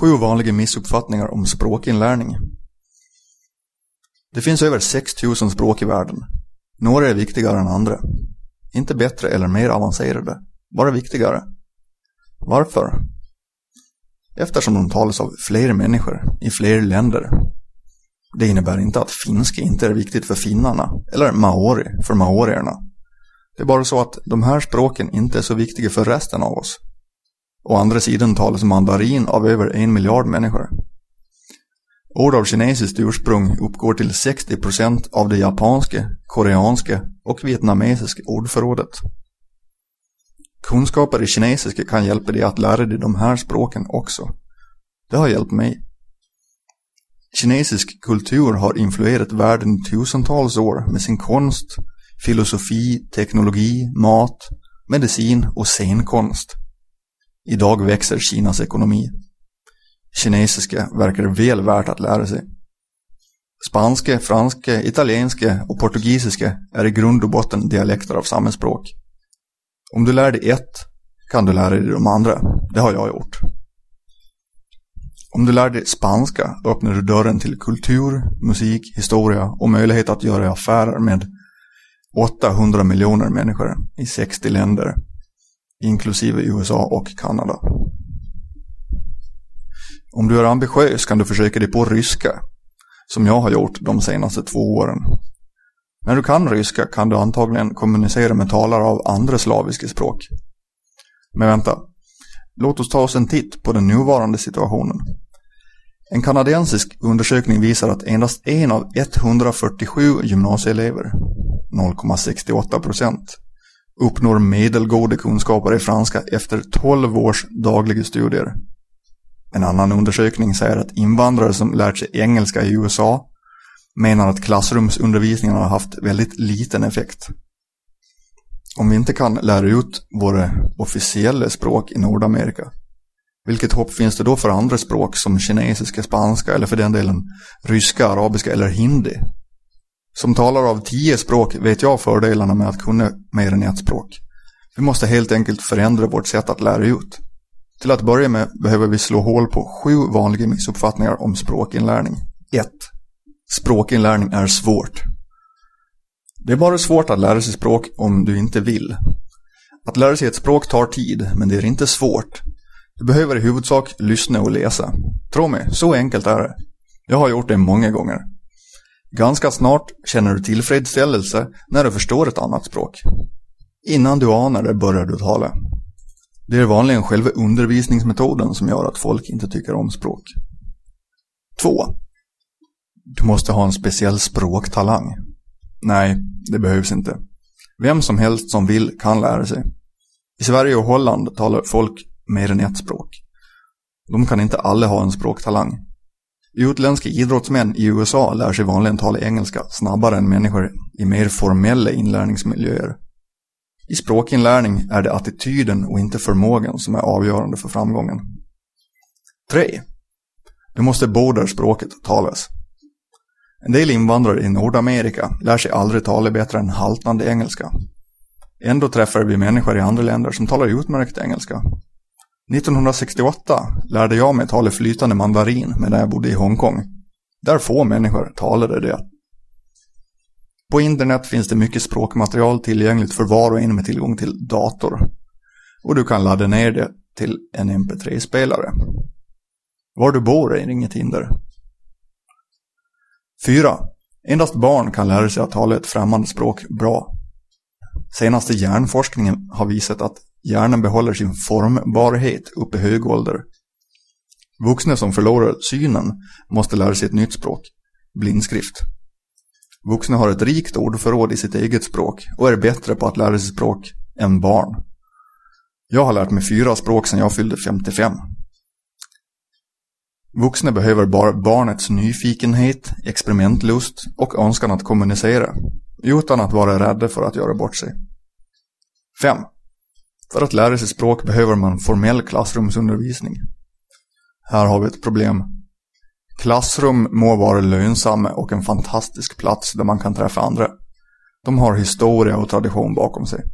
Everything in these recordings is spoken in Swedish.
Sju vanliga missuppfattningar om språkinlärning. Det finns över 6000 språk i världen. Några är viktigare än andra. Inte bättre eller mer avancerade, bara viktigare. Varför? Eftersom de talas av fler människor i fler länder. Det innebär inte att finska inte är viktigt för finnarna eller maori för maorierna. Det är bara så att de här språken inte är så viktiga för resten av oss. Å andra sidan talas mandarin av över en miljard människor. Ord av kinesiskt ursprung uppgår till 60% av det japanska, koreanska och vietnamesiska ordförrådet. Kunskaper i kinesiska kan hjälpa dig att lära dig de här språken också. Det har hjälpt mig. Kinesisk kultur har influerat världen i tusentals år med sin konst, filosofi, teknologi, mat, medicin och scenkonst. Idag växer Kinas ekonomi. Kinesiska verkar väl värt att lära sig. Spanske, franske, italienske och portugisiska är i grund och botten dialekter av samma språk. Om du lär dig ett kan du lära dig de andra. Det har jag gjort. Om du lär dig spanska öppnar du dörren till kultur, musik, historia och möjlighet att göra affärer med 800 miljoner människor i 60 länder, inklusive USA och Kanada. Om du är ambitiös kan du försöka dig på ryska, som jag har gjort de senaste två åren. När du kan ryska kan du antagligen kommunicera med talare av andra slaviska språk. Men vänta, låt oss ta oss en titt på den nuvarande situationen. En kanadensisk undersökning visar att endast en av 147 gymnasieelever, 0,68 procent, uppnår medelgoda kunskaper i franska efter 12 års dagliga studier. En annan undersökning säger att invandrare som lärt sig engelska i USA menar att klassrumsundervisningen har haft väldigt liten effekt. Om vi inte kan lära ut våra officiella språk i Nordamerika, vilket hopp finns det då för andra språk som kinesiska, spanska eller för den delen ryska, arabiska eller hindi? Som talare av tio språk vet jag fördelarna med att kunna mer än ett språk. Vi måste helt enkelt förändra vårt sätt att lära ut. Till att börja med behöver vi slå hål på sju vanliga missuppfattningar om språkinlärning. 1. Språkinlärning är svårt. Det är bara svårt att lära sig språk om du inte vill. Att lära sig ett språk tar tid, men det är inte svårt. Du behöver i huvudsak lyssna och läsa. Tro mig, så enkelt är det. Jag har gjort det många gånger. Ganska snart känner du tillfredsställelse när du förstår ett annat språk. Innan du anar det börjar du tala. Det är vanligen själva undervisningsmetoden som gör att folk inte tycker om språk. 2. Du måste ha en speciell språktalang. Nej, det behövs inte. Vem som helst som vill kan lära sig. I Sverige och Holland talar folk mer än ett språk. De kan inte alla ha en språktalang. Utländska idrottsmän i USA lär sig vanligen tala engelska snabbare än människor i mer formella inlärningsmiljöer. I språkinlärning är det attityden och inte förmågan som är avgörande för framgången. 3. Du måste bo där språket talas. En del invandrare i Nordamerika lär sig aldrig tala bättre än haltande engelska. Ändå träffar vi människor i andra länder som talar utmärkt engelska. 1968 lärde jag mig tala flytande mandarin medan jag bodde i Hongkong. Där få människor talade det. På internet finns det mycket språkmaterial tillgängligt för var och en med tillgång till dator. Och du kan ladda ner det till en mp3-spelare. Var du bor är inget hinder. 4. Endast barn kan lära sig att tala ett främmande språk bra. Senaste hjärnforskningen har visat att hjärnan behåller sin formbarhet upp i hög ålder. Vuxna som förlorar synen måste lära sig ett nytt språk, blindskrift. Vuxna har ett rikt ordförråd i sitt eget språk och är bättre på att lära sig språk än barn. Jag har lärt mig fyra språk sedan jag fyllde 55. Vuxna behöver bara barnets nyfikenhet, experimentlust och önskan att kommunicera, utan att vara rädda för att göra bort sig. 5. För att lära sig språk behöver man formell klassrumsundervisning. Här har vi ett problem. Klassrum må vara lönsamma och en fantastisk plats där man kan träffa andra. De har historia och tradition bakom sig.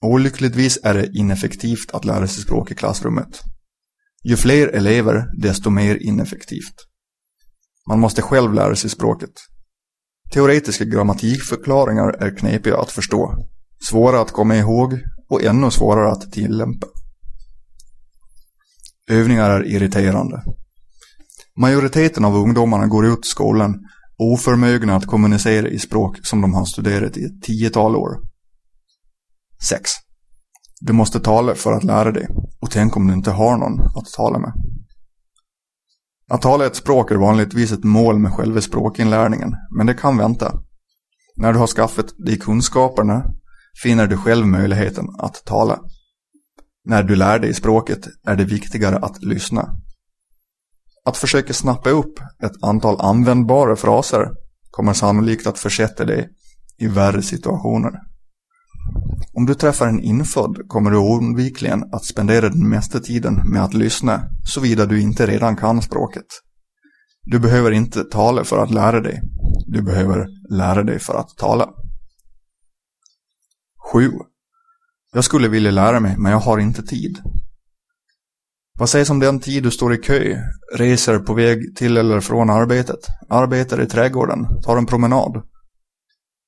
Olyckligtvis är det ineffektivt att lära sig språk i klassrummet. Ju fler elever, desto mer ineffektivt. Man måste själv lära sig språket. Teoretiska grammatikförklaringar är knepiga att förstå, svåra att komma ihåg och ännu svårare att tillämpa. Övningar är irriterande. Majoriteten av ungdomarna går ut skolan oförmögna att kommunicera i språk som de har studerat i ett tiotal år. 6. Du måste tala för att lära dig och tänk om du inte har någon att tala med. Att tala ett språk är vanligtvis ett mål med själva språkinlärningen, men det kan vänta. När du har skaffat dig kunskaperna finner du själv möjligheten att tala. När du lär dig språket är det viktigare att lyssna. Att försöka snappa upp ett antal användbara fraser kommer sannolikt att försätta dig i värre situationer. Om du träffar en infödd kommer du oundvikligen att spendera den mesta tiden med att lyssna, såvida du inte redan kan språket. Du behöver inte tala för att lära dig. Du behöver lära dig för att tala. 7. Jag skulle vilja lära mig, men jag har inte tid. Vad sägs om den tid du står i kö, reser på väg till eller från arbetet, arbetar i trädgården, tar en promenad?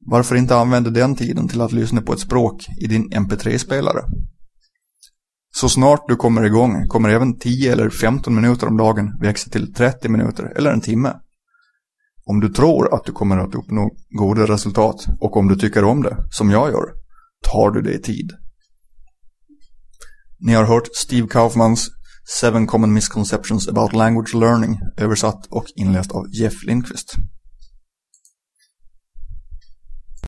Varför inte använda den tiden till att lyssna på ett språk i din mp3-spelare? Så snart du kommer igång kommer även 10 eller 15 minuter om dagen växa till 30 minuter eller en timme. Om du tror att du kommer att uppnå goda resultat och om du tycker om det, som jag gör, tar du dig tid. Ni har hört Steve Kaufmans Seven Common Misconceptions About Language Learning översatt och inläst av Jeff Lindqvist.